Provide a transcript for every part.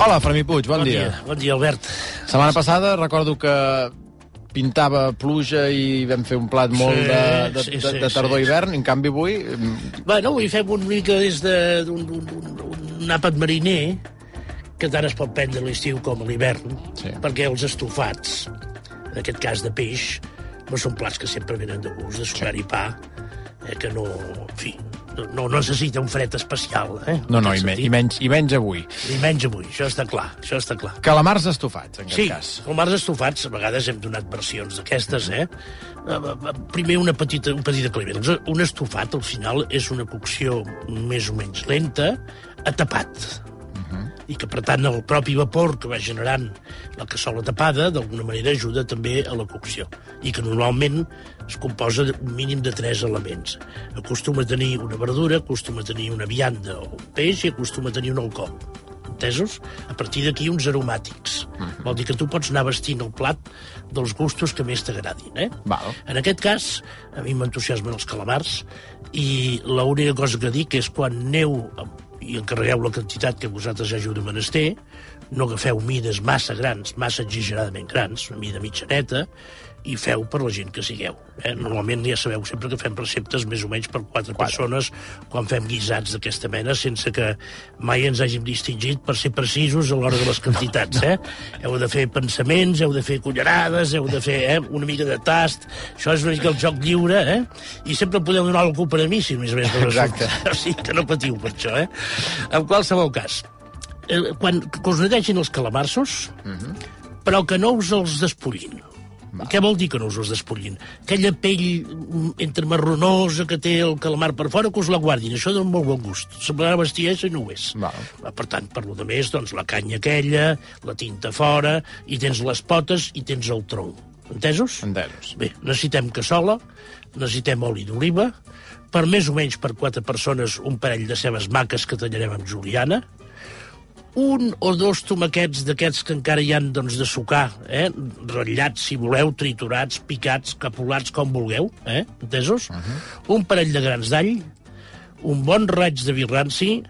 Hola, Fermí Puig, bon, Bon dia. dia, bon dia, Albert. Setmana passada recordo que pintava pluja i vam fer un plat molt Sí, de, de, sí, de, sí, de tardor-hivern. sí. En canvi, avui... mm, Bueno, avui fem una mica des de- d'un un, un, un àpat mariner que tant es pot prendre l'estiu com a l'hivern, Sí. perquè els estofats, en aquest cas de peix, no són plats que sempre venen de gust, de sucar i pa, eh, que no, en fi, no, necessita un fred especial. Eh, No, no, i, me, i, menys, i menys avui. I menys avui, això està clar, això està clar. Calamars estofats, en Sí, cas. calmars estofats, a vegades hem donat versions d'aquestes, eh? Eh, eh, Primer una petita, un petit aclariment. Doncs Un estofat, al final, és una cocció més o menys lenta, a tapat. I que, per tant, el propi vapor que va generant la cassola tapada, d'alguna manera ajuda també a la cocció. I que normalment es composa d'un mínim de tres elements. Acostuma a tenir una verdura, acostuma a tenir una vianda o un peix i acostuma a tenir un alcohol entesos? A partir d'aquí, uns aromàtics. Vol dir que tu pots anar vestint el plat dels gustos que més t'agradin, eh? Val. En aquest cas, a mi m'entusiasmen els calamars i l'única cosa que dic és quan neu i encarregueu la quantitat que vosaltres hàgiu de menester, no agafeu mides massa grans, massa exageradament grans, una mida mitjaneta, i feu per la gent que sigueu. Eh? Normalment ja sabeu sempre que fem receptes més o menys per quatre, quatre. persones quan fem guisats d'aquesta mena, sense que mai ens hàgim distingit per ser precisos a l'hora de les quantitats. Eh? Heu de fer pensaments, heu de fer cullerades, heu de fer eh, una mica de tast. Això és una mica el joc lliure, eh? I sempre podeu donar la culpa a mi, si més o menys no Exacte. O sigui que no patiu per això, eh? En qualsevol cas, eh, quan que us netegin els calamarsos, però que no us els despullin. Va. Què vol dir que no us els despullin? Aquella pell mm, entre marronosa que té el calamar per fora, que us la guardin. Això dona molt bon gust. Semblarà bestiesa i no ho és. Val. Per tant, per lo de més, doncs, la canya aquella, la tinta fora, i tens les potes i tens el tronc. Entesos? Entesos. Bé, necessitem cassola, necessitem oli d'oliva, per més o menys per quatre persones un parell de cebes maques que tallarem amb juliana, un o dos tomaquets d'aquests que encara hi han doncs, de sucar, eh? ratllats, si voleu, triturats, picats, capulats, com vulgueu, eh? entesos? Uh -huh. Un parell de grans d'all, un bon raig de vi ranci,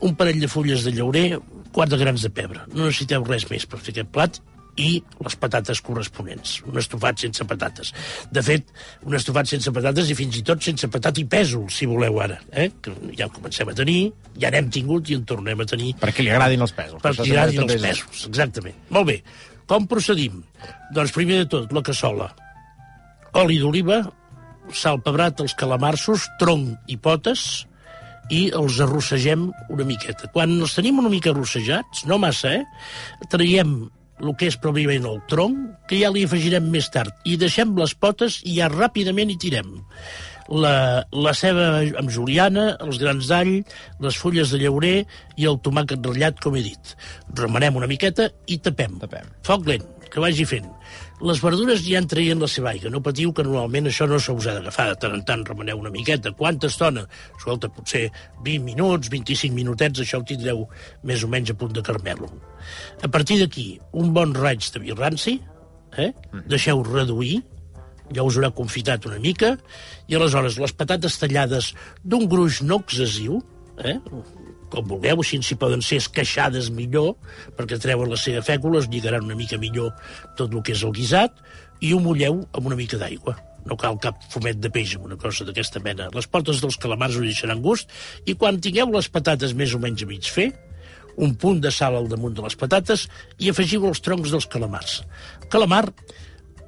un parell de fulles de llaurer, quatre grans de pebre. No necessiteu res més per fer aquest plat i les patates corresponents. Un estofat sense patates. De fet, un estofat sense patates i fins i tot sense patat i pèsol, si voleu ara. Eh? Que ja en comencem a tenir, ja n'hem tingut i en tornem a tenir Perquè li agradin els pesos. per Això tirar també- els pesos, exactament. Molt bé. Com procedim? Doncs primer de tot, la cassola. Oli d'oliva, sal pebrat, els calamarsos, tronc i potes, i els arrossegem una miqueta. Quan els tenim una mica arrossejats, no massa, eh? Traiem el que és pròpiament el tronc, que ja li afegirem més tard, i deixem les potes i ja ràpidament hi tirem la, la ceba amb juliana, els grans d'all, les fulles de llaurer i el tomàquet ratllat, com he dit. Remenem una miqueta i tapem. Tapem. Foc lent, que vagi fent. Les verdures ja en traient la seva aigua. No patiu que normalment això no se us ha d'agafar. De tant en tant remeneu una miqueta. Quanta estona? Escolta, potser 20 minuts, 25 minutets, això ho tindreu més o menys a punt de carmelo. A partir d'aquí, un bon raig de vi ranci, eh? deixeu reduir, ja us haurà confitat una mica, i aleshores les patates tallades d'un gruix no excessiu, eh? Com vulgueu, així si poden ser esqueixades millor, perquè treuen les seves fècules, lligaran una mica millor tot el que és el guisat, i ho mulleu amb una mica d'aigua. No cal cap fumet de peix amb una cosa d'aquesta mena. Les potes dels calamars us deixaran gust, i quan tingueu les patates més o menys a mig fer, un punt de sal al damunt de les patates i afegiu els troncs dels calamars. Calamar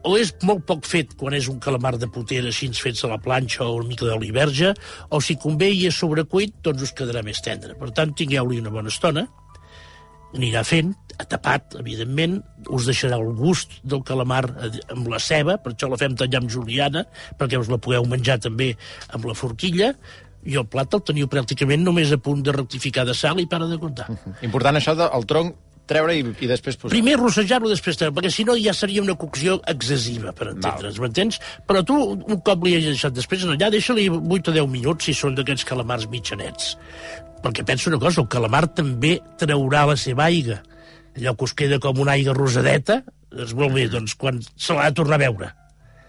o és molt poc fet quan és un calamar de potera així fets a la planxa o una mica d'oli verge, o si convé i és sobrecuit, doncs us quedarà més tendre. Per tant, tingueu-li una bona estona, anirà fent, tapat, evidentment, us deixarà el gust del calamar amb la ceba, per això la fem tallar amb juliana, perquè us la pugueu menjar també amb la forquilla, i el plat el teniu pràcticament només a punt de rectificar de sal i para de comptar. Important això del tronc, treure i, i després posar. Primer rossejar-lo, després treure, perquè si no ja seria una cocció excessiva, per entendre's, m'entens? Però tu, un cop li has deixat després allà, deixa-li 8 o 10 minuts si són d'aquests calamars mitjanets. Perquè penso una cosa, el calamar també traurà la seva aigua. Allò que us queda com una aigua rosadeta, doncs molt bé, doncs quan se l'ha de tornar a veure.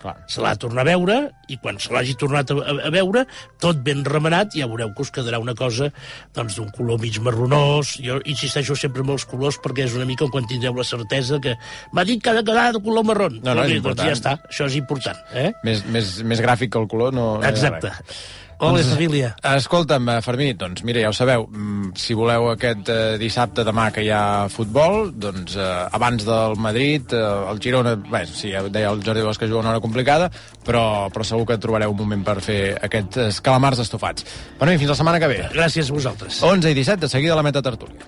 Clar. Se l'ha de tornar a veure, i quan se l'hagi tornat a, a, a veure, tot ben remenat, ja veureu que us quedarà una cosa doncs, d'un color mig marronós. Jo insisteixo sempre en els colors perquè és una mica quan tindreu la certesa que m'ha dit que ha de quedar de color marron. No, no, Però és bé, doncs ja està, això és important. Eh? Més, més, més gràfic que el color no... no Exacte. res. Hola, Doncs, família. Escolta'm, eh, Fermí, doncs mira, ja ho sabeu, mm, si voleu aquest eh, dissabte demà que hi ha futbol, doncs eh, abans del Madrid, eh, el Girona, bé, sí, ja deia el Jordi Bosch que juga una hora complicada, però, però segur que trobareu un moment per fer aquests calamars estofats. Bueno, i fins la setmana que ve. Gràcies a vosaltres. 11 i 17, de seguida la meta tertúlia.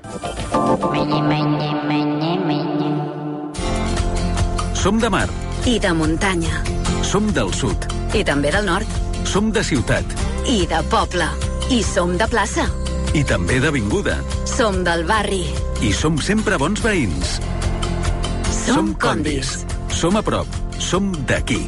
Som de mar, I de muntanya. som del sud, I també del nord. som de ciutat I de poble. I som de plaça. i també d'avinguda. Som del barri. I som sempre bons veïns. Som condis. Som a prop. Som d'aquí.